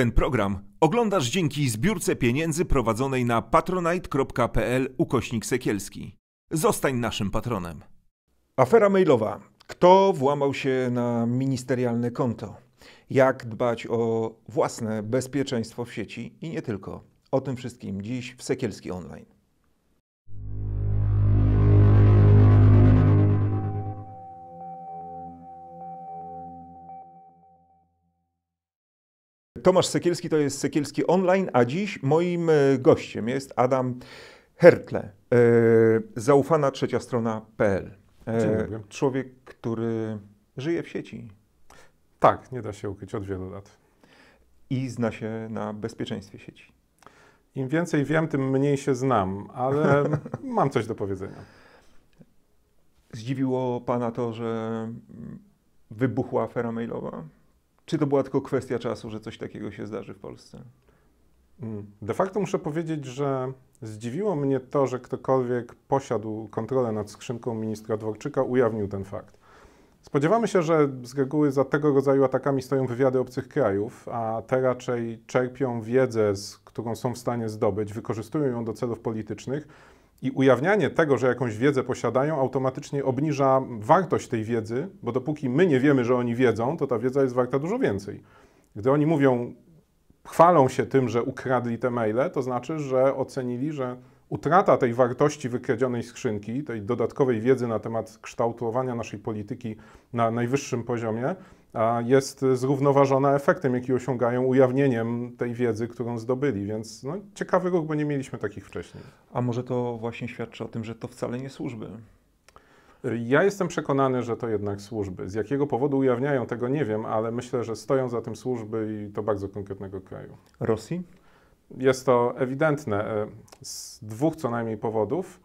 Ten program oglądasz dzięki zbiórce pieniędzy prowadzonej na patronite.pl ukośnik sekielski. Zostań naszym patronem. Afera mailowa. Kto włamał się na ministerialne konto? Jak dbać o własne bezpieczeństwo w sieci i nie tylko? O tym wszystkim dziś w Sekielski Online. Tomasz Sekielski to jest Sekielski Online, a dziś moim e, gościem jest Adam Hertle, e, zaufana trzecia strona.pl. E, człowiek, który żyje w sieci. Tak, nie da się ukryć od wielu lat. I zna się na bezpieczeństwie sieci. Im więcej wiem, tym mniej się znam, ale mam coś do powiedzenia. Zdziwiło Pana to, że wybuchła afera mailowa? Czy to była tylko kwestia czasu, że coś takiego się zdarzy w Polsce? Mm. De facto muszę powiedzieć, że zdziwiło mnie to, że ktokolwiek posiadł kontrolę nad skrzynką ministra Dworczyka, ujawnił ten fakt. Spodziewamy się, że z reguły za tego rodzaju atakami stoją wywiady obcych krajów, a te raczej czerpią wiedzę, z którą są w stanie zdobyć, wykorzystują ją do celów politycznych i ujawnianie tego, że jakąś wiedzę posiadają, automatycznie obniża wartość tej wiedzy, bo dopóki my nie wiemy, że oni wiedzą, to ta wiedza jest warta dużo więcej. Gdy oni mówią, chwalą się tym, że ukradli te maile, to znaczy, że ocenili, że utrata tej wartości wykradzionej skrzynki, tej dodatkowej wiedzy na temat kształtowania naszej polityki na najwyższym poziomie, jest zrównoważona efektem, jaki osiągają ujawnieniem tej wiedzy, którą zdobyli. Więc no, ciekawy ruch, bo nie mieliśmy takich wcześniej. A może to właśnie świadczy o tym, że to wcale nie służby? Ja jestem przekonany, że to jednak służby. Z jakiego powodu ujawniają, tego nie wiem, ale myślę, że stoją za tym służby i to bardzo konkretnego kraju. Rosji? Jest to ewidentne e, z dwóch co najmniej powodów.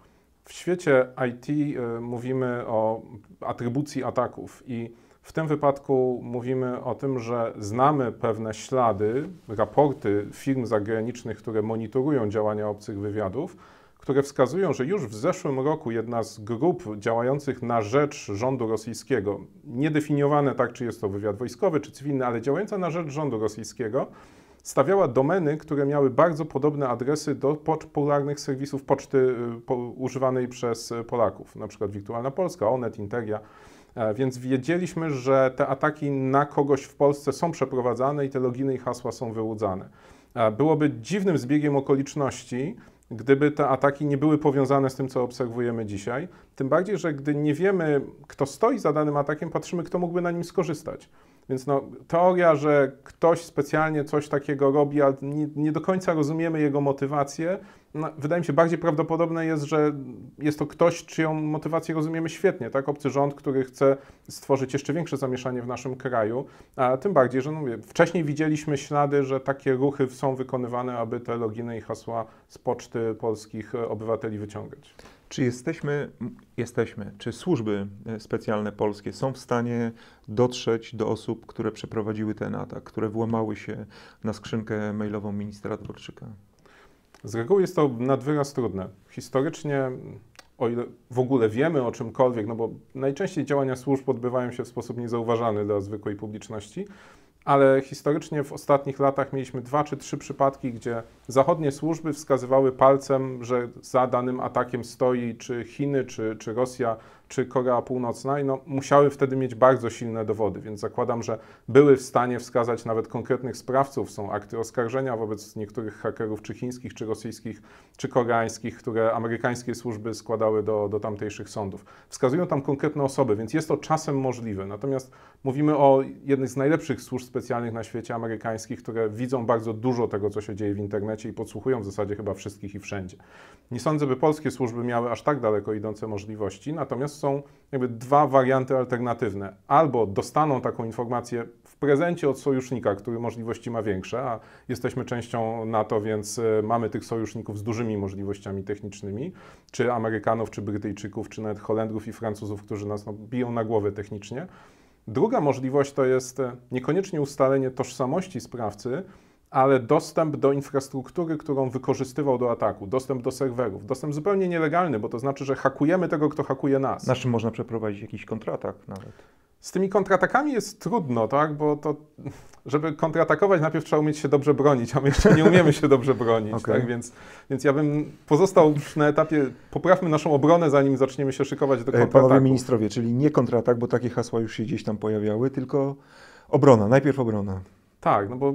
W świecie IT e, mówimy o atrybucji ataków i w tym wypadku mówimy o tym, że znamy pewne ślady, raporty firm zagranicznych, które monitorują działania obcych wywiadów, które wskazują, że już w zeszłym roku jedna z grup działających na rzecz rządu rosyjskiego, niedefiniowane tak, czy jest to wywiad wojskowy, czy cywilny, ale działająca na rzecz rządu rosyjskiego, stawiała domeny, które miały bardzo podobne adresy do popularnych serwisów poczty y, używanej przez Polaków, na przykład Wirtualna Polska, Onet, Interia. E, więc wiedzieliśmy, że te ataki na kogoś w Polsce są przeprowadzane i te loginy i hasła są wyłudzane. E, byłoby dziwnym zbiegiem okoliczności, gdyby te ataki nie były powiązane z tym, co obserwujemy dzisiaj. Tym bardziej, że gdy nie wiemy, kto stoi za danym atakiem, patrzymy, kto mógłby na nim skorzystać. Więc no, teoria, że ktoś specjalnie coś takiego robi, ale nie, nie do końca rozumiemy jego motywację, no, wydaje mi się bardziej prawdopodobne jest, że jest to ktoś, czyją motywację rozumiemy świetnie, tak? Obcy rząd, który chce stworzyć jeszcze większe zamieszanie w naszym kraju, a tym bardziej, że no, wcześniej widzieliśmy ślady, że takie ruchy są wykonywane, aby te loginy i hasła z poczty polskich obywateli wyciągać. Czy jesteśmy, jesteśmy, czy służby e, specjalne polskie są w stanie dotrzeć do osób, które przeprowadziły ten atak, które włamały się na skrzynkę mailową ministra Dworczyka? Z reguły jest to nad wyraz trudne. Historycznie, o ile w ogóle wiemy o czymkolwiek, no bo najczęściej działania służb odbywają się w sposób niezauważany dla zwykłej publiczności, ale historycznie w ostatnich latach mieliśmy dwa czy trzy przypadki, gdzie zachodnie służby wskazywały palcem, że za danym atakiem stoi czy Chiny, czy, czy Rosja, czy Korea Północna i no, musiały wtedy mieć bardzo silne dowody, więc zakładam, że były w stanie wskazać nawet konkretnych sprawców. Są akty oskarżenia wobec niektórych hakerów, czy chińskich, czy rosyjskich, czy koreańskich, które amerykańskie służby składały do, do tamtejszych sądów. Wskazują tam konkretne osoby, więc jest to czasem możliwe. Natomiast mówimy o jednej z najlepszych służb specjalnych na świecie amerykańskich, które widzą bardzo dużo tego, co się dzieje w internecie i podsłuchują w zasadzie chyba wszystkich i wszędzie. Nie sądzę, by polskie służby miały aż tak daleko idące możliwości, natomiast są jakby dwa warianty alternatywne. Albo dostaną taką informację w prezencie od sojusznika, który możliwości ma większe, a jesteśmy częścią NATO, więc e, mamy tych sojuszników z dużymi możliwościami technicznymi, czy Amerykanów, czy Brytyjczyków, czy nawet Holendrów i Francuzów, którzy nas no, biją na głowę technicznie. Druga możliwość to jest e, niekoniecznie ustalenie tożsamości sprawcy, ale dostęp do infrastruktury, którą wykorzystywał do ataku, dostęp do serwerów, dostęp zupełnie nielegalny, bo to znaczy, że hakujemy tego, kto hakuje nas. Na czym można przeprowadzić jakiś kontratak nawet? Z tymi kontratakami jest trudno, tak? Bo to, żeby kontratakować, najpierw trzeba umieć się dobrze bronić, a my jeszcze nie umiemy się dobrze bronić, okay. tak? Więc, więc ja bym pozostał na etapie, poprawmy naszą obronę, zanim zaczniemy się szykować do kontrataku. Panowie ministrowie, czyli nie kontratak, bo takie hasła już się gdzieś tam pojawiały, tylko obrona, najpierw obrona. Tak, no bo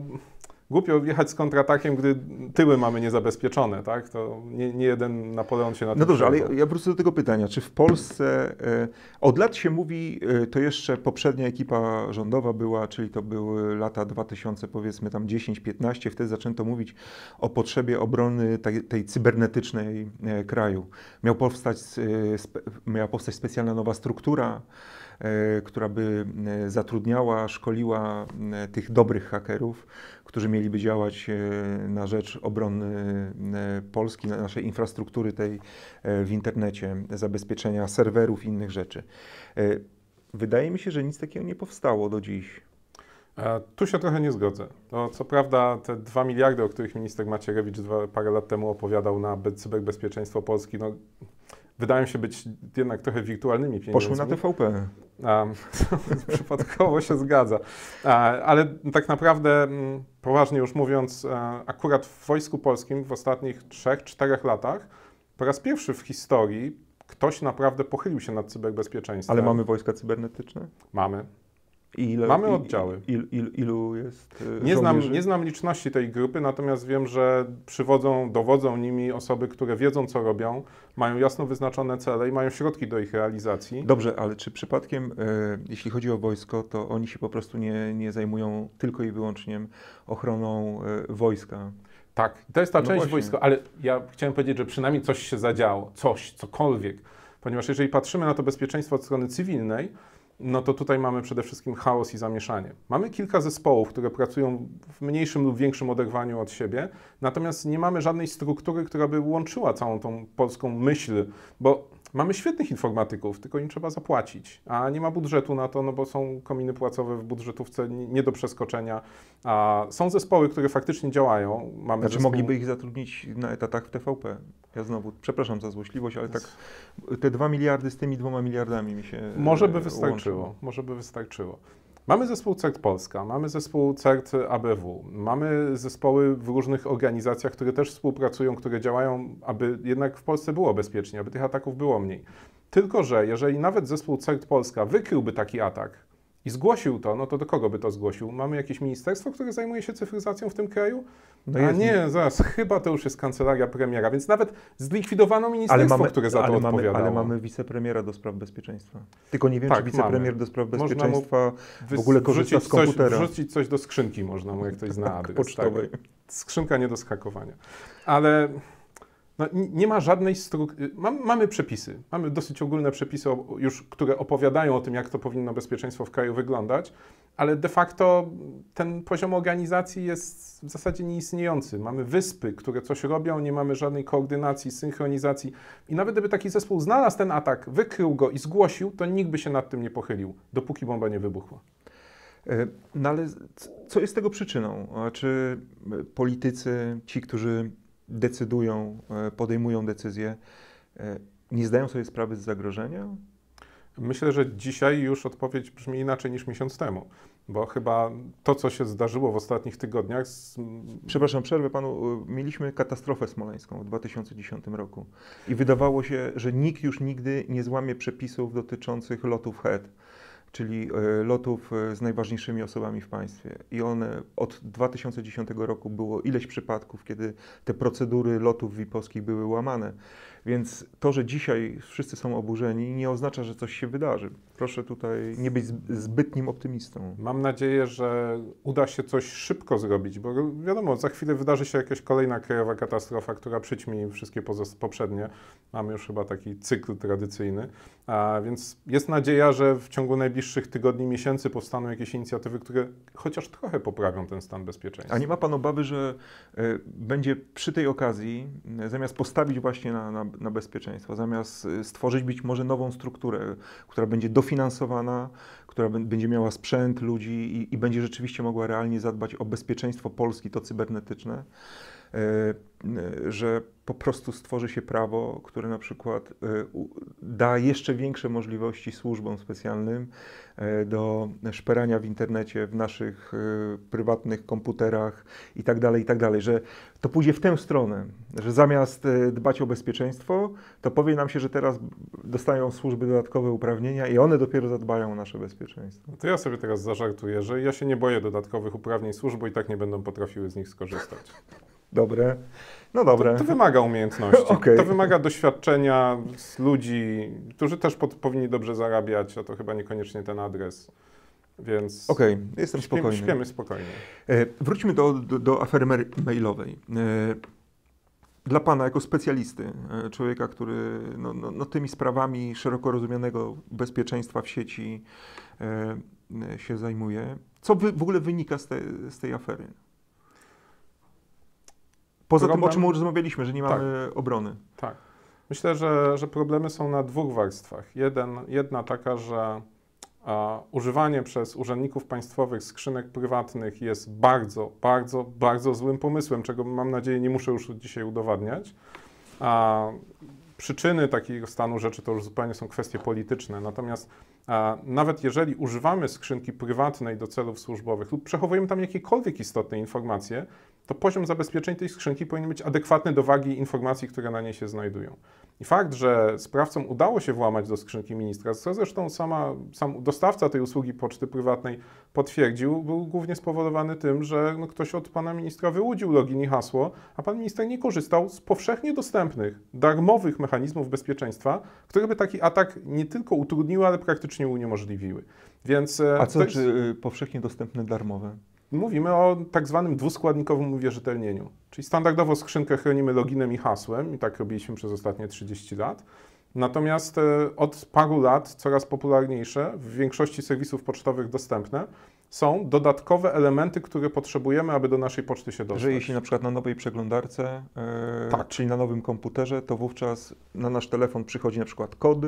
głupio wjechać z kontratakiem, gdy tyły mamy niezabezpieczone, tak? To nie, nie jeden Napoleon się na tym No dobrze, ale ja wrócę do tego pytania. Czy w Polsce e, od lat się mówi, e, to jeszcze poprzednia ekipa rządowa była, czyli to były lata 2000, powiedzmy tam 10-15, wtedy zaczęto mówić o potrzebie obrony tej, tej cybernetycznej e, kraju. Miał powstać, miała powstać specjalna nowa struktura, która by zatrudniała, szkoliła tych dobrych hakerów, którzy mieliby działać e, na rzecz obrony e, Polski, naszej infrastruktury tej e, w internecie, zabezpieczenia serwerów i innych rzeczy. Wydaje mi się, że nic takiego nie powstało do dziś. Tu się trochę nie zgodzę. No, co prawda te dwa miliardy, o których minister Macierewicz parę lat temu opowiadał na cyberbezpieczeństwo Polski, no, wydają się być jednak trochę wirtualnymi pieniędzmi. Poszły na TVP. Przypadkowo się zgadza. Ale tak naprawdę, mm, poważnie już mówiąc, e, akurat w Wojsku Polskim w ostatnich 3-4 latach po raz pierwszy w historii ktoś naprawdę pochylił się nad cyberbezpieczeństwem. Ale mamy wojska cybernetyczne? Mamy. Ile, Mamy oddziały. Il, il, ilu jest e, nie znam, nie znam liczności tej grupy, natomiast wiem, że przywodzą, dowodzą nimi osoby, które wiedzą, co robią, mają jasno wyznaczone cele i mają środki do ich realizacji. Dobrze, ale czy przypadkiem, e, jeśli chodzi o wojsko, to oni się po prostu nie, nie zajmują tylko i wyłącznie ochroną e, wojska? Tak, to jest ta no część właśnie. wojska, ale ja chciałem powiedzieć, że przynajmniej coś się zadziało, coś, cokolwiek. Ponieważ jeżeli patrzymy na to bezpieczeństwo od strony cywilnej, no to tutaj mamy przede wszystkim chaos i zamieszanie. Mamy kilka zespołów, które pracują w mniejszym lub większym oderwaniu od siebie, natomiast nie mamy żadnej struktury, która by łączyła całą tą polską myśl, bo Mamy świetnych informatyków, tylko im trzeba zapłacić, a nie ma budżetu na to, no bo są kominy płacowe w budżetówce nie do przeskoczenia. A są zespoły, które faktycznie działają. Mamy znaczy zespoł... mogliby ich zatrudnić na etatach w TVP. Ja znowu, przepraszam za złośliwość, ale tak te dwa miliardy z tymi dwoma miliardami mi się Może by wystarczyło, łączyło. może by wystarczyło. Mamy zespół CERT Polska, mamy zespół CERT ABW, mamy zespoły w różnych organizacjach, które też współpracują, które działają, aby jednak w Polsce było bezpiecznie, aby tych ataków było mniej. Tylko, że jeżeli nawet zespół CERT Polska wykryłby taki atak, i zgłosił to, no to do kogo by to zgłosił? Mamy jakieś ministerstwo, które zajmuje się cyfryzacją w tym kraju? No A nie, zaraz, chyba to już jest kancelaria premiera, więc nawet zlikwidowano ministerstwo, mamy, które za to ale mamy, ale mamy wicepremiera do spraw bezpieczeństwa. Tylko nie wiem, tak, czy wicepremier mamy. do spraw bezpieczeństwa w ogóle korzysta z komputera. Coś, wrzucić coś do skrzynki można mu, jak ktoś zna adres. Pocztowej. Tak. Skrzynka nie do skakowania. Ale no, nie ma żadnej struktury. mamy przepisy, mamy dosyć ogólne przepisy, już, które opowiadają o tym, jak to powinno bezpieczeństwo w kraju wyglądać, ale de facto ten poziom organizacji jest w zasadzie nieistniejący. Mamy wyspy, które coś robią, nie mamy żadnej koordynacji, synchronizacji. I nawet gdyby taki zespół znalazł ten atak, wykrył go i zgłosił, to nikt by się nad tym nie pochylił, dopóki bomba nie wybuchła. E, no ale co jest tego przyczyną? Czy politycy, ci, którzy decydują, e, podejmują decyzje, e, nie zdają sobie sprawy z zagrożenia? Myślę, że dzisiaj już odpowiedź brzmi inaczej niż miesiąc temu, bo chyba to, co się zdarzyło w ostatnich tygodniach. Z... Przepraszam, przerwę panu. Mieliśmy katastrofę smoleńską w 2010 roku i wydawało się, że nikt już nigdy nie złamie przepisów dotyczących lotów HED czyli e, lotów e, z najważniejszymi osobami w państwie. I one od 2010 roku było ileś przypadków, kiedy te procedury lotów VIP-owskich były łamane. Więc to, że dzisiaj wszyscy są oburzeni, nie oznacza, że coś się wydarzy. Proszę tutaj nie być zbytnim optymistą. Mam nadzieję, że uda się coś szybko zrobić, bo wiadomo, za chwilę wydarzy się jakaś kolejna krajowa katastrofa, która przyćmi wszystkie poprzednie. Mamy już chyba taki cykl tradycyjny. A więc jest nadzieja, że w ciągu najbliższych tygodni, miesięcy powstaną jakieś inicjatywy, które chociaż trochę poprawią ten stan bezpieczeństwa. A nie ma Pan obawy, że y, będzie przy tej okazji, zamiast postawić właśnie na, na, na bezpieczeństwo, zamiast y, stworzyć być może nową strukturę, która będzie dofinansowana, która będzie miała sprzęt, ludzi i, i będzie rzeczywiście mogła realnie zadbać o bezpieczeństwo Polski, to cybernetyczne, że po prostu stworzy się prawo, które na przykład da jeszcze większe możliwości służbom specjalnym do szperania w internecie, w naszych prywatnych komputerach i tak dalej, i tak dalej, że to pójdzie w tę stronę, że zamiast dbać o bezpieczeństwo, to powie nam się, że teraz dostają służby dodatkowe uprawnienia i one dopiero zadbają o nasze bezpieczeństwo. To ja sobie teraz zażartuję, że ja się nie boję dodatkowych uprawnień służb, bo i tak nie będą potrafiły z nich skorzystać. Dobre. No dobre. To, to wymaga umiejętności. okay. To wymaga doświadczenia z ludzi, którzy też pod, powinni dobrze zarabiać, a to chyba niekoniecznie ten adres. Więc. Okej, okay, jestem śpimy, spokojny. Śpiemy spokojnie. E, wróćmy do, do, do afery mailowej. E, dla Pana, jako specjalisty, e, człowieka, który no, no, no, tymi sprawami szeroko rozumianego bezpieczeństwa w sieci e, się zajmuje, co wy, w ogóle wynika z, te, z tej afery? Poza Problem... tym, o czym już rozmawialiśmy, że nie mamy tak. obrony. Tak. Myślę, że, że problemy są na dwóch warstwach. Jeden, jedna taka, że a, używanie przez urzędników państwowych skrzynek prywatnych jest bardzo, bardzo, bardzo złym pomysłem, czego mam nadzieję nie muszę już dzisiaj udowadniać. A, przyczyny takiego stanu rzeczy to już zupełnie są kwestie polityczne. Natomiast a, nawet jeżeli używamy skrzynki prywatnej do celów służbowych lub przechowujemy tam jakiekolwiek istotne informacje, to poziom zabezpieczeń tej skrzynki powinien być adekwatny do wagi informacji, które na niej się znajdują. I fakt, że sprawcom udało się włamać do skrzynki ministra, co zresztą sama, sam dostawca tej usługi poczty prywatnej potwierdził, był głównie spowodowany tym, że no, ktoś od pana ministra wyłudził login i hasło, a pan minister nie korzystał z powszechnie dostępnych, darmowych mechanizmów bezpieczeństwa, które by taki atak nie tylko utrudniły, ale praktycznie uniemożliwiły. Więc, e, a co jest... czy y, powszechnie dostępne darmowe? Mówimy o tak zwanym dwuskładnikowym uwierzytelnieniu. Czyli standardowo skrzynkę chronimy loginem i hasłem, i tak robiliśmy przez ostatnie 30 lat. Natomiast e, od paru lat coraz popularniejsze, w większości serwisów pocztowych dostępne, są dodatkowe elementy, które potrzebujemy, aby do naszej poczty się dostać. Że jeśli na przykład na nowej przeglądarce, yy, tak. czyli na nowym komputerze, to wówczas na nasz telefon przychodzi na przykład kod,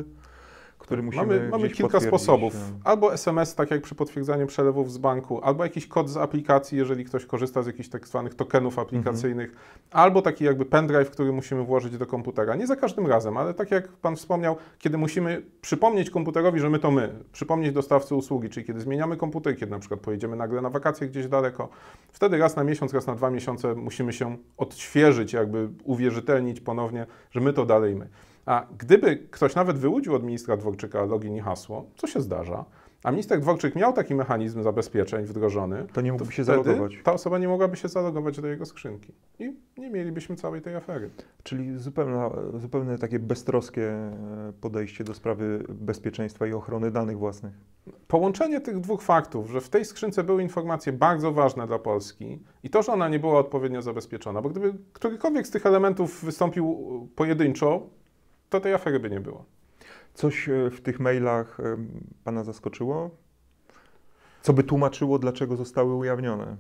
który musimy Mamy, mamy kilka sposobów. Albo SMS, tak jak przy potwierdzaniu przelewów z banku, albo jakiś kod z aplikacji, jeżeli ktoś korzysta z jakichś tak zwanych tokenów aplikacyjnych, mhm. albo taki jakby pendrive, który musimy włożyć do komputera. Nie za każdym razem, ale tak jak Pan wspomniał, kiedy musimy przypomnieć komputerowi, że my to my, przypomnieć dostawcy usługi, czyli kiedy zmieniamy komputer, kiedy na przykład pojedziemy nagle na wakacje gdzieś daleko, wtedy raz na miesiąc, raz na dwa miesiące musimy się odświeżyć, jakby uwierzytelnić ponownie, że my to dalej my. A gdyby ktoś nawet wyłudził od ministra Dworczyka login i hasło, co się zdarza, a minister Dworczyk miał taki mechanizm zabezpieczeń wdrożony, to nie mógłby się zalogować. Ta osoba nie mogłaby się zalogować do jego skrzynki i nie mielibyśmy całej tej afery. Czyli zupełne, zupełne takie beztroskie e, podejście do sprawy bezpieczeństwa i ochrony danych własnych. Połączenie tych dwóch faktów, że w tej skrzynce były informacje bardzo ważne dla Polski i to, że ona nie była odpowiednio zabezpieczona, bo gdyby którykolwiek z tych elementów wystąpił pojedynczo, to tej afery by nie było. Coś e, w tych mailach e, Pana zaskoczyło? Co by tłumaczyło, dlaczego zostały ujawnione?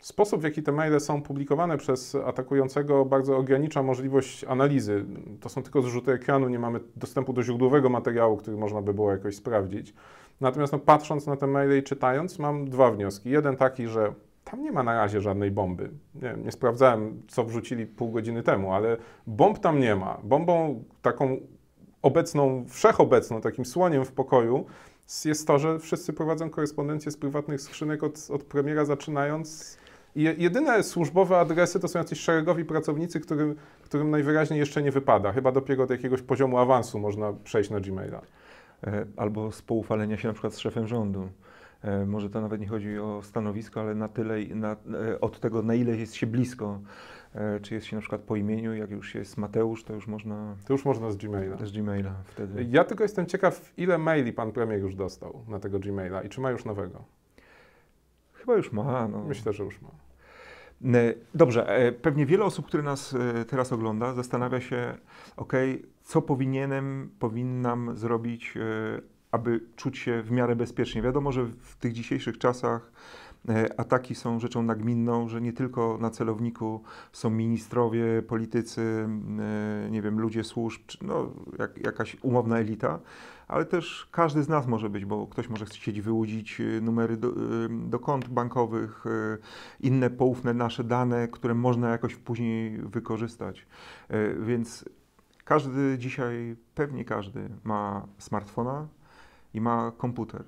Sposób, w jaki te maile są publikowane przez atakującego, bardzo ogranicza możliwość analizy. To są tylko zrzuty ekranu, nie mamy dostępu do źródłowego materiału, który można by było jakoś sprawdzić. Natomiast no, patrząc na te maile i czytając, mam dwa wnioski. Jeden taki, że tam nie ma na razie żadnej bomby. Nie, nie, sprawdzałem, co wrzucili pół godziny temu, ale bomb tam nie ma. Bombą taką obecną, wszechobecną, takim słoniem w pokoju jest to, że wszyscy prowadzą korespondencję z prywatnych skrzynek od, od premiera zaczynając. I jedyne służbowe adresy to są jacyś szeregowi pracownicy, którym, którym najwyraźniej jeszcze nie wypada. Chyba dopiero do jakiegoś poziomu awansu można przejść na Gmaila. E, albo z poufalenia się na przykład z szefem rządu. E, może to nawet nie chodzi o stanowisko, ale na tyle, na, e, od tego, na ile jest się blisko. E, czy jest się na przykład po imieniu, jak już jest Mateusz, to już można. To już można z Gmaila. Z Gmaila wtedy. Ja tylko jestem ciekaw, ile maili pan premier już dostał na tego Gmaila i czy ma już nowego? Chyba już ma. No. Myślę, że już ma. Dobrze, pewnie wiele osób, które nas teraz ogląda, zastanawia się, ok, co powinienem, powinnam zrobić, aby czuć się w miarę bezpiecznie. Wiadomo, że w tych dzisiejszych czasach ataki są rzeczą nagminną, że nie tylko na celowniku są ministrowie, politycy, nie wiem, ludzie służb, no, jak, jakaś umowna elita, ale też każdy z nas może być, bo ktoś może chcieć wyłudzić y, numery do, do kont bankowych, inne poufne nasze dane, które można jakoś później wykorzystać. Więc każdy dzisiaj, pewnie każdy ma smartfona i ma komputer.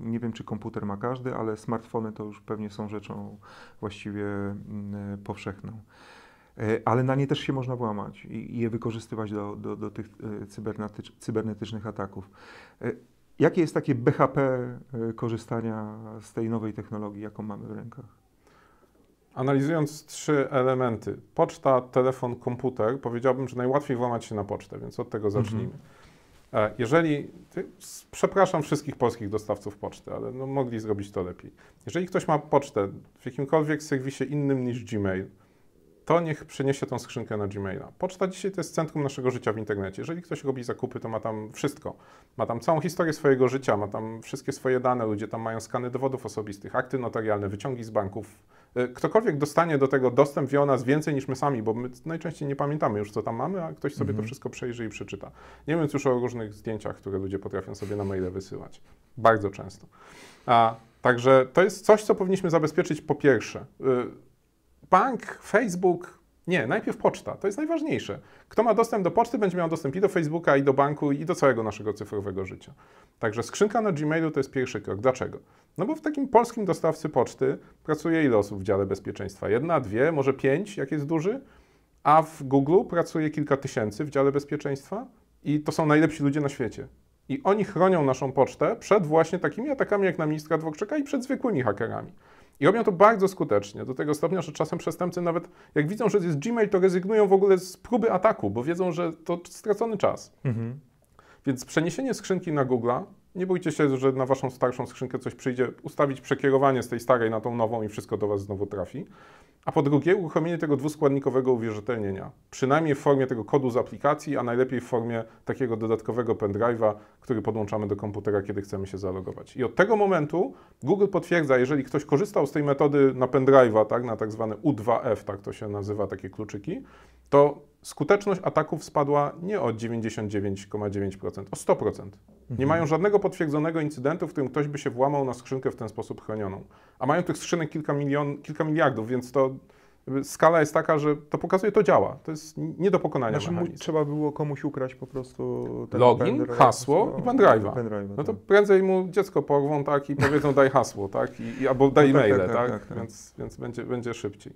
Nie wiem, czy komputer ma każdy, ale smartfony to już pewnie są rzeczą właściwie mm, powszechną. E, ale na nie też się można włamać i, je wykorzystywać do, do, do tych e, cybernetycznych ataków. E, jakie jest takie BHP korzystania z tej nowej technologii, jaką mamy w rękach? Analizując trzy elementy, poczta, telefon, komputer, powiedziałbym, że najłatwiej włamać się na pocztę, więc od tego zacznijmy. Mhm. Jeżeli, przepraszam wszystkich polskich dostawców poczty, ale no mogli zrobić to lepiej. Jeżeli ktoś ma pocztę w jakimkolwiek serwisie innym niż Gmail, to niech przeniesie tą skrzynkę na Gmaila. Poczta dzisiaj to jest centrum naszego życia w internecie. Jeżeli ktoś robi zakupy, to ma tam wszystko. Ma tam całą historię swojego życia, ma tam wszystkie swoje dane, ludzie tam mają skany dowodów osobistych, akty notarialne, wyciągi z banków. Y, ktokolwiek dostanie do tego dostęp wie o nas więcej niż my sami, bo my najczęściej nie pamiętamy już, co tam mamy, a ktoś sobie mhm. to wszystko przejrzy i przeczyta. Nie mówiąc już o różnych zdjęciach, które ludzie potrafią sobie na maile wysyłać. Bardzo często. A, także to jest coś, co powinniśmy zabezpieczyć po pierwsze. Y, bank, Facebook. Nie, najpierw poczta. To jest najważniejsze. Kto ma dostęp do poczty, będzie miał dostęp i do Facebooka, i do banku, i do całego naszego cyfrowego życia. Także skrzynka na Gmailu to jest pierwszy krok. Dlaczego? No bo w takim polskim dostawcy poczty pracuje ile osób w dziale bezpieczeństwa? Jedna, dwie, może pięć, jak jest duży, a w Google pracuje kilka tysięcy w dziale bezpieczeństwa i to są najlepsi ludzie na świecie. I oni chronią naszą pocztę przed właśnie takimi atakami jak na ministra Dworczyka i przed zwykłymi hakerami. I robią to bardzo skutecznie, do tego stopnia, że czasem przestępcy nawet jak widzą, że jest Gmail, to rezygnują w ogóle z próby ataku, bo wiedzą, że to stracony czas. Mhm. Więc przeniesienie skrzynki na Google'a, nie bójcie się, że na waszą starszą skrzynkę coś przyjdzie, ustawić przekierowanie z tej starej na tą nową i wszystko do was znowu trafi. A po drugie, uruchomienie tego dwuskładnikowego uwierzytelnienia, przynajmniej w formie tego kodu z aplikacji, a najlepiej w formie takiego dodatkowego pendrive'a, który podłączamy do komputera, kiedy chcemy się zalogować. I od tego momentu Google potwierdza, jeżeli ktoś korzystał z tej metody na pendrive'a, tak, na tak zwane U2F, tak to się nazywa, takie kluczyki, to skuteczność ataków spadła nie o 99,9%, o 100%. Nie mhm. mają żadnego potwierdzonego incydentu, w którym ktoś by się włamał na skrzynkę w ten sposób chronioną. A mają tych skrzynek kilka, milion, kilka miliardów, więc to skala jest taka, że to pokazuje, to działa. To jest nie do pokonania znaczy, mechanizm. Trzeba było komuś ukraść po prostu login, hasło no, i pendrive'a. no to tak. prędzej mu dziecko porwą tak i powiedzą daj hasło, tak? I, i albo daj no, tak, maile, tak, tak, tak, tak? Więc, więc będzie, będzie szybciej.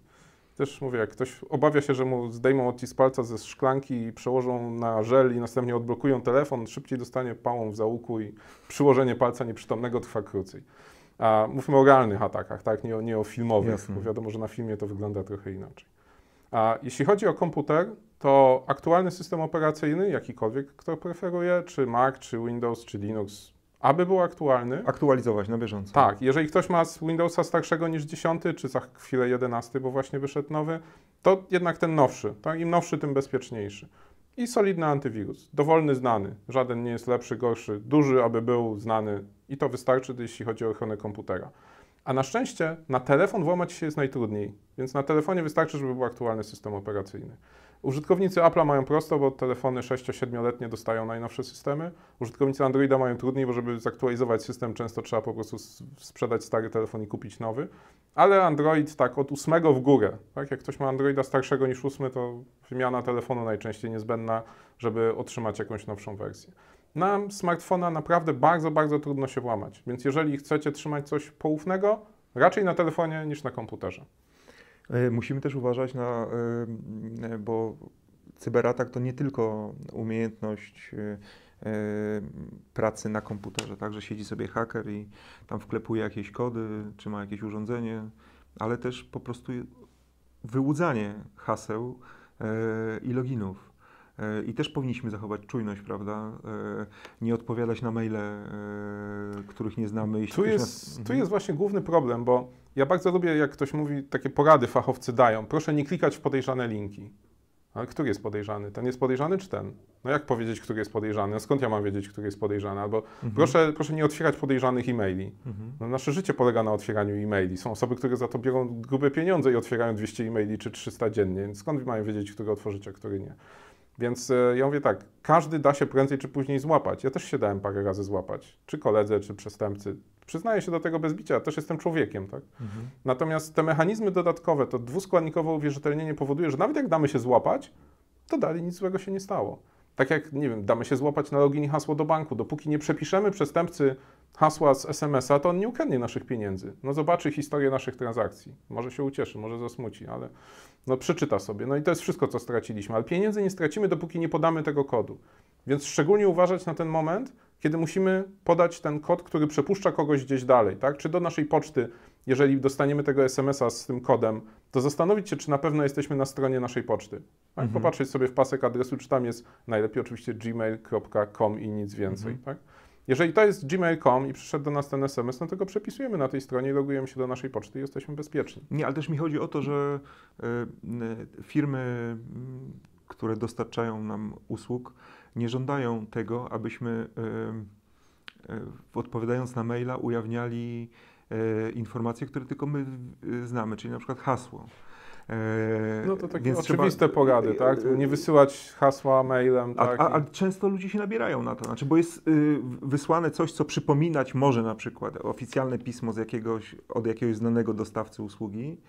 Też mówię, jak ktoś obawia się, że mu zdejmą odcisk palca ze szklanki i przełożą na żel i następnie odblokują telefon, szybciej dostanie pałą w załuku i przyłożenie palca nieprzytomnego trwa krócej. A mówimy o realnych atakach, tak? nie, o, nie o filmowych, Jasne. bo wiadomo, że na filmie to wygląda trochę inaczej. A jeśli chodzi o komputer, to aktualny system operacyjny, jakikolwiek, kto preferuje, czy Mac, czy Windows, czy Linux, aby był aktualny. Aktualizować na bieżąco. Tak, jeżeli ktoś ma z Windowsa starszego niż 10, czy za chwilę 11, bo właśnie wyszedł nowy, to jednak ten nowszy. Tak? Im nowszy, tym bezpieczniejszy. I solidny antywirus. Dowolny, znany. Żaden nie jest lepszy, gorszy. Duży, aby był znany. I to wystarczy, jeśli chodzi o ochronę komputera. A na szczęście na telefon włamać się jest najtrudniej, więc na telefonie wystarczy, żeby był aktualny system operacyjny. Użytkownicy Apple'a mają prosto, bo telefony 6-7-letnie dostają najnowsze systemy. Użytkownicy Androida mają trudniej, bo żeby zaktualizować system, często trzeba po prostu sprzedać stary telefon i kupić nowy. Ale Android tak od 8 w górę. Tak? Jak ktoś ma Androida starszego niż 8, to wymiana telefonu najczęściej niezbędna, żeby otrzymać jakąś nowszą wersję. Na smartfona naprawdę bardzo, bardzo trudno się włamać. Więc jeżeli chcecie trzymać coś poufnego, raczej na telefonie niż na komputerze. E, musimy też uważać na, e, e, bo cyberatak to nie tylko umiejętność pracy na komputerze, tak, że siedzi sobie haker i tam wklepuje jakieś kody, czy ma jakieś urządzenie, ale też po prostu wyłudzanie haseł i loginów. I też powinniśmy zachować czujność, prawda? Nie odpowiadać na maile, których nie znamy. Tu jest, nas... tu jest właśnie główny problem, bo ja bardzo lubię, jak ktoś mówi, takie porady fachowcy dają. Proszę nie klikać w podejrzane linki. Ale który jest podejrzany? Ten jest podejrzany czy ten? No jak powiedzieć, który jest podejrzany? Skąd ja mam wiedzieć, który jest podejrzany? Albo mhm. proszę, proszę nie otwierać podejrzanych e-maili. Mhm. No, nasze życie polega na otwieraniu e-maili. Są osoby, które za to biorą grube pieniądze i otwierają 200 e-maili czy 300 dziennie. Skąd mają wiedzieć, który otworzyć, a który nie? Więc e, ja mówię tak, każdy da się prędzej czy później złapać. Ja też się dałem parę razy złapać, czy koledze, czy przestępcy. Przyznaję się do tego bez bicia, też jestem człowiekiem, tak? Mhm. Natomiast te mechanizmy dodatkowe, to dwuskładnikowe uwierzytelnienie powoduje, że nawet jak damy się złapać, to dalej nic złego się nie stało. Tak jak, nie wiem, damy się złapać na login i hasło do banku. Dopóki nie przepiszemy przestępcy hasła z SMS-a, to on nie ukradnie naszych pieniędzy. No zobaczy historię naszych transakcji. Może się ucieszy, może zasmuci, ale no przeczyta sobie. No i to jest wszystko, co straciliśmy. Ale pieniędzy nie stracimy, dopóki nie podamy tego kodu. Więc szczególnie uważać na ten moment, kiedy musimy podać ten kod, który przepuszcza kogoś gdzieś dalej, tak? Czy do naszej poczty, jeżeli dostaniemy tego SMS-a z tym kodem, to zastanowić się, czy na pewno jesteśmy na stronie naszej poczty. Tak? Mhm. Popatrzeć sobie w pasek adresu, czy tam jest najlepiej oczywiście gmail.com i nic więcej, mhm. tak? Jeżeli to jest gmail.com i przyszedł do nas ten SMS, no to go przepisujemy na tej stronie logujemy się do naszej poczty i jesteśmy bezpieczni. Nie, ale też mi chodzi o to, że y, firmy, które dostarczają nam usług, nie żądają tego, abyśmy y, y, odpowiadając na maila ujawniali informacje, które tylko my znamy, czyli na przykład hasło. E, no to takie Więc oczywiste trzeba, porady, tak? E, nie wysyłać hasła mailem. Tak? A, a, a, często ludzie się nabierają na to, znaczy, bo jest y, wysłane coś, co przypominać może na przykład oficjalne pismo z jakiegoś, od jakiegoś znanego dostawcy usługi.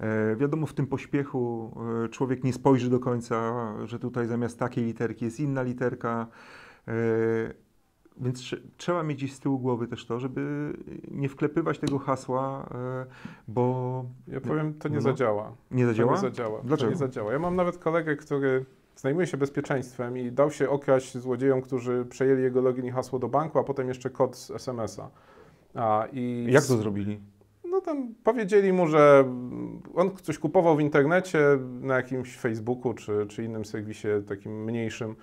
E, wiadomo, w tym pośpiechu e, człowiek nie spojrzy do końca, że tutaj zamiast takiej literki jest inna literka. Więc trzeba mieć gdzieś z tyłu głowy też to, żeby nie wklepywać tego hasła, e, bo... Ja powiem, to nie no. zadziała. Nie zadziała? To nie zadziała. Dlaczego? To nie zadziała. Ja mam nawet kolegę, który zajmuje się bezpieczeństwem i dał się okraść złodziejom, którzy przejęli jego login i hasło do banku, a potem jeszcze kod z SMS-a. A, i Jak to zrobili? No tam powiedzieli mu, że on coś kupował w internecie na jakimś Facebooku czy, czy innym serwisie takim mniejszym,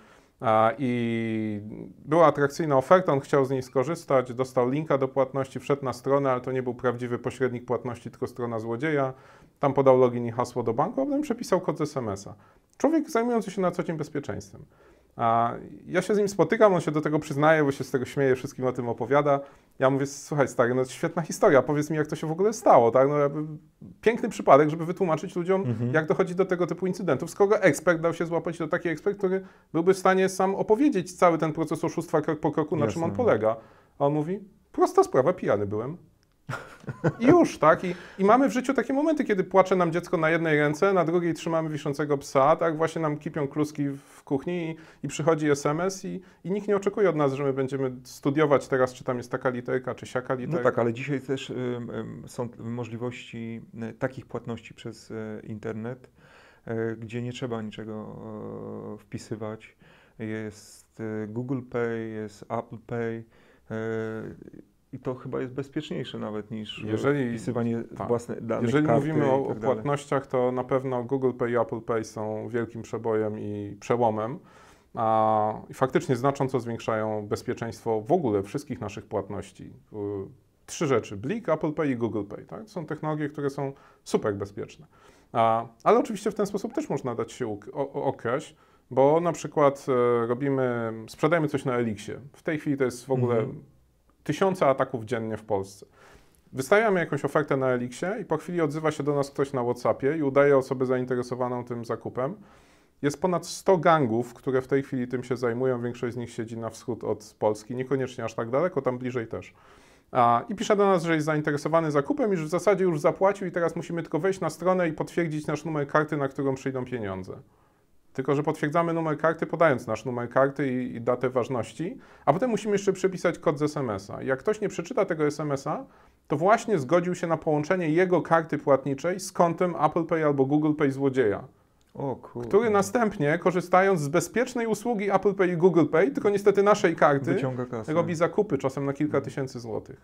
i była atrakcyjna oferta, on chciał z niej skorzystać, dostał linka do płatności, wszedł na stronę, ale to nie był prawdziwy pośrednik płatności, tylko strona złodzieja. Tam podał login i hasło do banku, a potem przepisał kod z SMS-a. Człowiek zajmujący się na co dzień bezpieczeństwem. A ja się z nim spotykam, on się do tego przyznaje, bo się z tego śmieje, wszystkim o tym opowiada. Ja mówię, słuchaj stary, no świetna historia, powiedz mi jak to się w ogóle stało, tak? No, piękny przypadek, żeby wytłumaczyć ludziom, mhm. jak dochodzi do tego typu incydentów, skoro ekspert dał się złapać do taki ekspert, który byłby w stanie sam opowiedzieć cały ten proces oszustwa krok po kroku, na Jasne. czym on polega. A on mówi, prosta sprawa, pijany byłem. I już, tak? I, I, mamy w życiu takie momenty, kiedy płacze nam dziecko na jednej ręce, na drugiej trzymamy wiszącego psa, tak? Właśnie nam kipią kluski w kuchni i, i przychodzi SMS i, i, nikt nie oczekuje od nas, że my będziemy studiować teraz, czy tam jest taka literka, czy siaka no literka. No tak, ale dzisiaj też są możliwości y, takich płatności przez y, internet, y, gdzie nie trzeba niczego wpisywać. Jest Google Pay, jest Apple Pay i to chyba jest bezpieczniejsze nawet niż jeżeli, wpisywanie tak. własnych danych. Jeżeli mówimy o, tak płatnościach, to na pewno Google Pay i Apple Pay są wielkim przebojem i przełomem. A, I faktycznie znacząco zwiększają bezpieczeństwo w ogóle wszystkich naszych płatności. Trzy rzeczy: Blik, Apple Pay i Google Pay. Tak? Są technologie, które są super bezpieczne. A, ale oczywiście w ten sposób też można dać się określić, bo na przykład e, robimy, sprzedajemy coś na Elixie. W tej chwili to jest w ogóle -hmm tysiące ataków dziennie w Polsce. Wystawiamy jakąś ofertę na Elixie i po chwili odzywa się do nas ktoś na WhatsAppie i udaje osobę zainteresowaną tym zakupem. Jest ponad 100 gangów, które w tej chwili tym się zajmują. Większość z nich siedzi na wschód od Polski, niekoniecznie aż tak daleko, tam bliżej też. I pisze do nas, że jest zainteresowany zakupem, już w zasadzie już zapłacił i teraz musimy tylko wejść na stronę i potwierdzić nasz numer karty, na którą przyjdą pieniądze. Tylko, że potwierdzamy numer karty, podając nasz numer karty i, i datę ważności, a potem musimy jeszcze przepisać kod z SMS-a. Jak ktoś nie przeczyta tego SMS-a, to właśnie zgodził się na połączenie jego karty płatniczej z kontem Apple Pay albo Google Pay złodzieja. który następnie, korzystając z bezpiecznej usługi Apple Pay i Google Pay, tylko niestety naszej karty, robi zakupy czasem na kilka tysięcy złotych.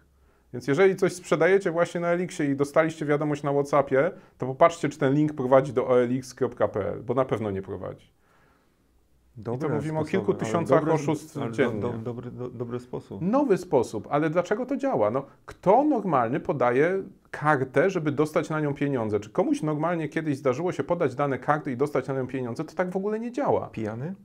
Więc jeżeli coś sprzedajecie właśnie na Elixie i dostaliście wiadomość na WhatsAppie, to popatrzcie, czy ten link prowadzi do olx.pl, bo na pewno nie prowadzi. Dobre I to mówimy sposoby, o kilku tysiącach dobre, oszustw dziennie. Do, do, dobry, do, dobry sposób. Nowy sposób, ale dlaczego to działa? No, kto normalny podaje kartę, żeby dostać na nią pieniądze? Czy komuś normalnie kiedyś zdarzyło się podać dane karty i dostać na nią pieniądze? To tak w ogóle nie działa. Pijany?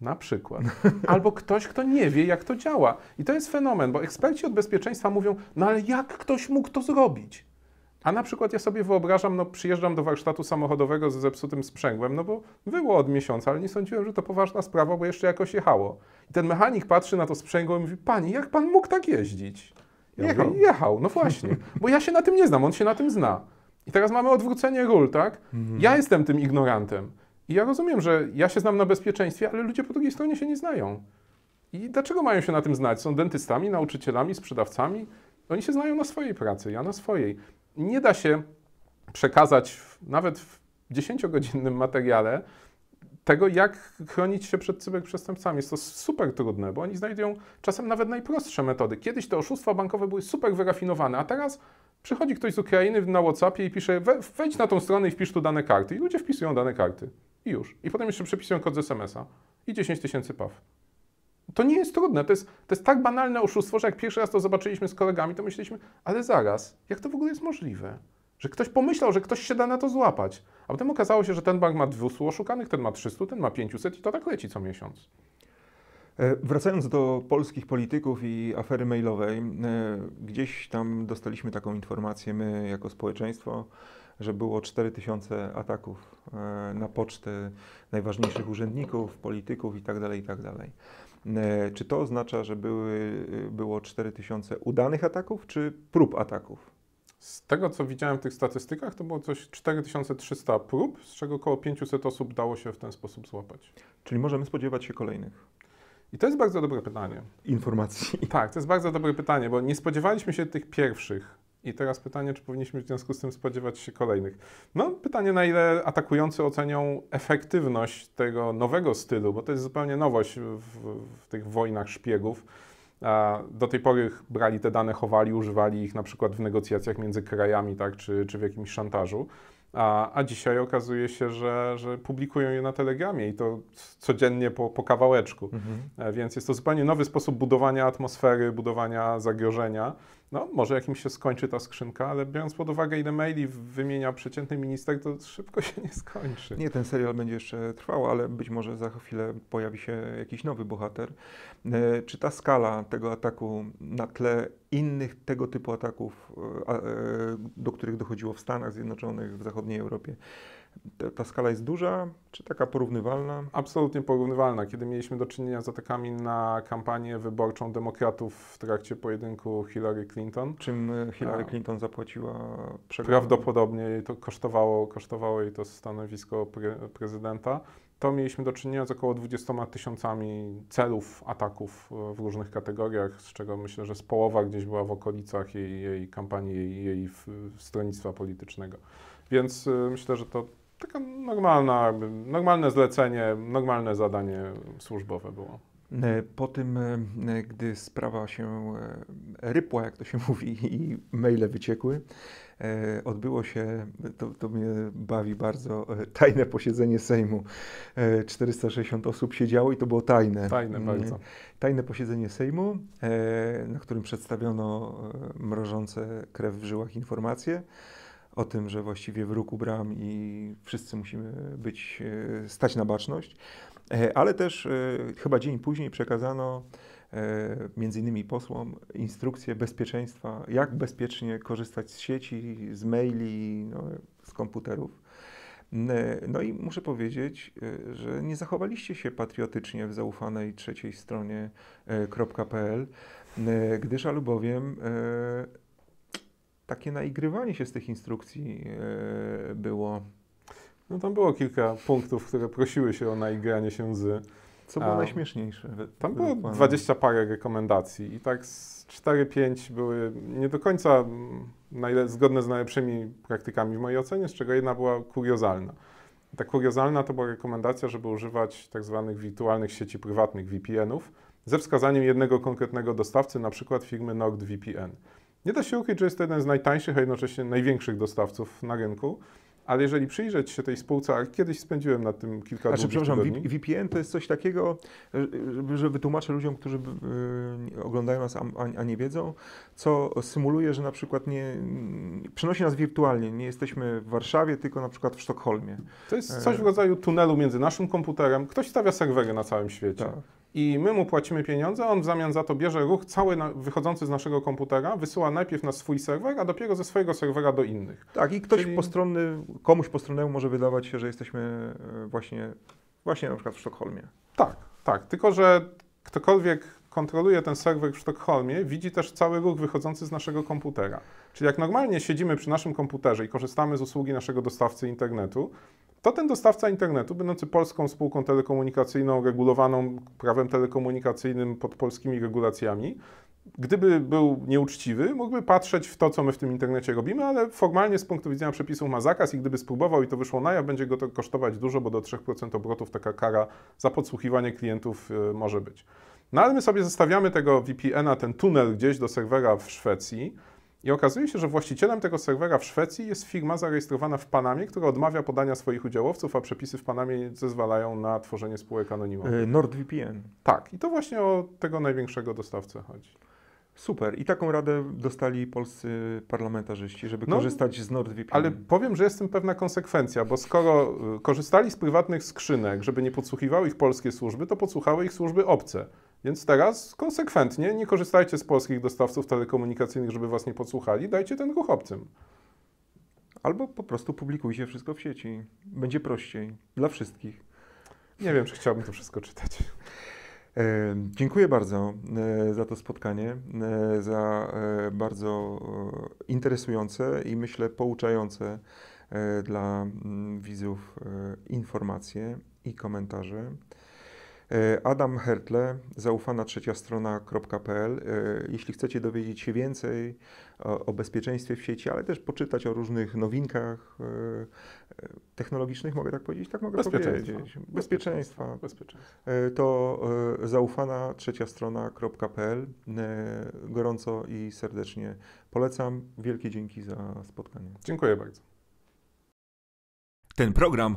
Na przykład. Albo ktoś, kto nie wie, jak to działa. I to jest fenomen, bo eksperci od bezpieczeństwa mówią, no ale jak ktoś mógł to zrobić? A na przykład ja sobie wyobrażam, no przyjeżdżam do warsztatu samochodowego ze zepsutym sprzęgłem, no bo było od miesiąca, ale nie sądziłem, że to poważna sprawa, bo jeszcze jakoś jechało. I ten mechanik patrzy na to sprzęgło i mówi, pani, jak pan mógł tak jeździć? Jechał. Mówię, jechał, no właśnie, bo ja się na tym nie znam, on się na tym zna. I teraz mamy odwrócenie ról, tak? Mhm. Ja jestem tym ignorantem. I ja rozumiem, że ja się znam na bezpieczeństwie, ale ludzie po drugiej stronie się nie znają. I dlaczego mają się na tym znać? Są dentystami, nauczycielami, sprzedawcami? Oni się znają na swojej pracy, ja na swojej nie da się przekazać nawet w 10-godzinnym materiale tego, jak chronić się przed cyberprzestępcami. Jest to super trudne, bo oni znajdują czasem nawet najprostsze metody. Kiedyś te oszustwa bankowe były super wyrafinowane, a teraz przychodzi ktoś z Ukrainy na WhatsAppie i pisze wejdź na tą stronę i wpisz tu dane karty. I ludzie wpisują dane karty. I już. I potem jeszcze przepisują kod z SMS-a. I 10 tysięcy paw. To nie jest trudne, to jest, to jest tak banalne oszustwo, że jak pierwszy raz to zobaczyliśmy z kolegami, to myśleliśmy, ale zaraz, jak to w ogóle jest możliwe? Że ktoś pomyślał, że ktoś się da na to złapać. A potem okazało się, że ten bank ma 200 oszukanych, ten ma 300, ten ma 500 i to tak leci co miesiąc. E, wracając do polskich polityków i afery mailowej, e, gdzieś tam dostaliśmy taką informację my jako społeczeństwo, że było 4000 ataków e, na pocztę najważniejszych urzędników, polityków itd. Tak itd. Tak E, czy to oznacza, że były, było 4000 udanych ataków, czy prób ataków? Z tego, co widziałem w tych statystykach, to było coś 4300 prób, z czego około 500 osób dało się w ten sposób złapać. Czyli możemy spodziewać się kolejnych? I to jest bardzo dobre pytanie. Informacji. Tak, to jest bardzo dobre pytanie, bo nie spodziewaliśmy się tych pierwszych. I teraz pytanie, czy powinniśmy w związku z tym spodziewać się kolejnych? No, pytanie, na ile atakujący ocenią efektywność tego nowego stylu, bo to jest zupełnie nowość w, w tych wojnach szpiegów. Do tej pory brali te dane, chowali, używali ich na przykład w negocjacjach między krajami, tak, czy, czy w jakimś szantażu. A, a dzisiaj okazuje się, że, że publikują je na Telegramie i to codziennie po, po kawałeczku. Mhm. E, więc jest to zupełnie nowy sposób budowania atmosfery, budowania zagrożenia. No, może jakimś się skończy ta skrzynka, ale biorąc pod uwagę, ile maili wymienia przeciętny minister, to szybko się nie skończy. Nie, ten serial będzie jeszcze trwał, ale być może za chwilę pojawi się jakiś nowy bohater. E, czy ta skala tego ataku na tle innych tego typu ataków, e, e, do których dochodziło w Stanach Zjednoczonych, w zachodniej Europie, ta, skala jest duża, czy taka porównywalna? Absolutnie porównywalna. Kiedy mieliśmy do czynienia z atakami na kampanię wyborczą demokratów w trakcie pojedynku Hillary Clinton. Czym Hillary Clinton zapłaciła przegrany? Prawdopodobnie jej to kosztowało, kosztowało jej to stanowisko pre, prezydenta. To mieliśmy do czynienia z około 20 tysiącami celów ataków w różnych kategoriach, z czego myślę, że z połowa gdzieś była w okolicach jej, jej kampanii, jej, jej stronnictwa politycznego. Więc y, myślę, że to taka normalna, normalne zlecenie, normalne zadanie służbowe było. E, po tym, e, gdy sprawa się e, rypła, jak to się mówi, i maile wyciekły, odbyło się, to, to mnie bawi bardzo, tajne posiedzenie Sejmu. 460 osób siedziało i to było tajne. Tajne mm, bardzo. Tajne posiedzenie Sejmu, na którym przedstawiono mrożące krew w żyłach informacje o tym, że właściwie w ruku bram i wszyscy musimy być, e, stać na baczność, e, ale też e, chyba dzień później przekazano między innymi posłom instrukcje bezpieczeństwa, jak bezpiecznie korzystać z sieci, z maili, no, z komputerów. No i muszę powiedzieć, że nie zachowaliście się patriotycznie w zaufanej trzeciej stronie .pl, gdyż albowiem takie naigrywanie się z tych instrukcji e, było. No tam było kilka punktów, które prosiły się o naigranie się z. Co było najśmieszniejsze? Tam było dwadzieścia parę rekomendacji i tak z 4-5 były nie do końca zgodne z najlepszymi praktykami w mojej ocenie, z czego jedna była kuriozalna. Ta kuriozalna to była rekomendacja, żeby używać tak zwanych wirtualnych sieci prywatnych VPN-ów ze wskazaniem jednego konkretnego dostawcy, na przykład firmy NordVPN. Nie da się ukryć, że jest to jeden z najtańszych, a jednocześnie największych dostawców na rynku, ale jeżeli przyjrzeć się tej spółce, a kiedyś spędziłem nad tym kilka Znaczy, przepraszam, tygodni. VPN to jest coś takiego, że, wytłumaczę ludziom, którzy y, oglądają nas, a, a nie wiedzą, co symuluje, że na przykład nie przenosi nas wirtualnie. Nie jesteśmy w Warszawie, tylko na przykład w Sztokholmie. To jest coś w rodzaju tunelu między naszym komputerem. Ktoś stawia serwery na całym świecie. Tak. I my mu płacimy pieniądze, on w zamian za to bierze ruch cały na, wychodzący z naszego komputera, wysyła najpierw na swój serwer, a dopiero ze swojego serwera do innych. Tak, i ktoś Czyli- postronny, komuś postronnemu może wydawać się, że jesteśmy e, właśnie, właśnie na przykład w Sztokholmie. Tak, tak. Tylko, że ktokolwiek kontroluje ten serwer w Sztokholmie, widzi też cały ruch wychodzący z naszego komputera. Czyli jak normalnie siedzimy przy naszym komputerze i korzystamy z usługi naszego dostawcy internetu, to ten dostawca internetu, będący polską spółką telekomunikacyjną, regulowaną prawem telekomunikacyjnym pod polskimi regulacjami, gdyby był nieuczciwy, mógłby patrzeć w to, co my w tym internecie robimy, ale formalnie z punktu widzenia przepisów ma zakaz i gdyby spróbował i to wyszło na jaw, będzie go to kosztować dużo, bo do 3% obrotów taka kara za podsłuchiwanie klientów y, może być. No ale my sobie zostawiamy tego VPN-a, ten tunel gdzieś do serwera w Szwecji i okazuje się, że właścicielem tego serwera w Szwecji jest firma zarejestrowana w Panamie, która odmawia podania swoich udziałowców, a przepisy w Panamie zezwalają na tworzenie spółek anonimowych. E, NordVPN. Tak, i to właśnie o tego największego dostawcę chodzi. Super. I taką radę dostali polscy parlamentarzyści, żeby No, korzystać z NordVPN. Ale powiem, że jest tym pewna konsekwencja, bo skoro y, korzystali z prywatnych skrzynek, żeby nie podsłuchiwały ich polskie służby, to podsłuchały ich służby obce. Więc teraz konsekwentnie nie korzystajcie z polskich dostawców telekomunikacyjnych, żeby was nie podsłuchali, dajcie ten ruch obcym. Albo po prostu publikujcie wszystko w sieci. Będzie prościej. Dla wszystkich. Nie wiem, czy chciałbym to wszystko czytać. E, dziękuję bardzo e, za to spotkanie, e, za e, bardzo e, interesujące i myślę pouczające e, dla mm, widzów informacje i komentarze. E, Adam Hertle, zaufana trzecia strona.pl. E, Jeśli chcecie dowiedzieć się więcej o, o bezpieczeństwie w sieci, ale też poczytać o różnych nowinkach e, technologicznych, mogę tak powiedzieć? Tak mogę Bezpieczeństwa. powiedzieć. Bezpieczeństwa. Bezpieczeństwo. To zaufana trzecia strona.pl. Gorąco i serdecznie polecam. Wielkie dzięki za spotkanie. Dziękuję bardzo. Ten program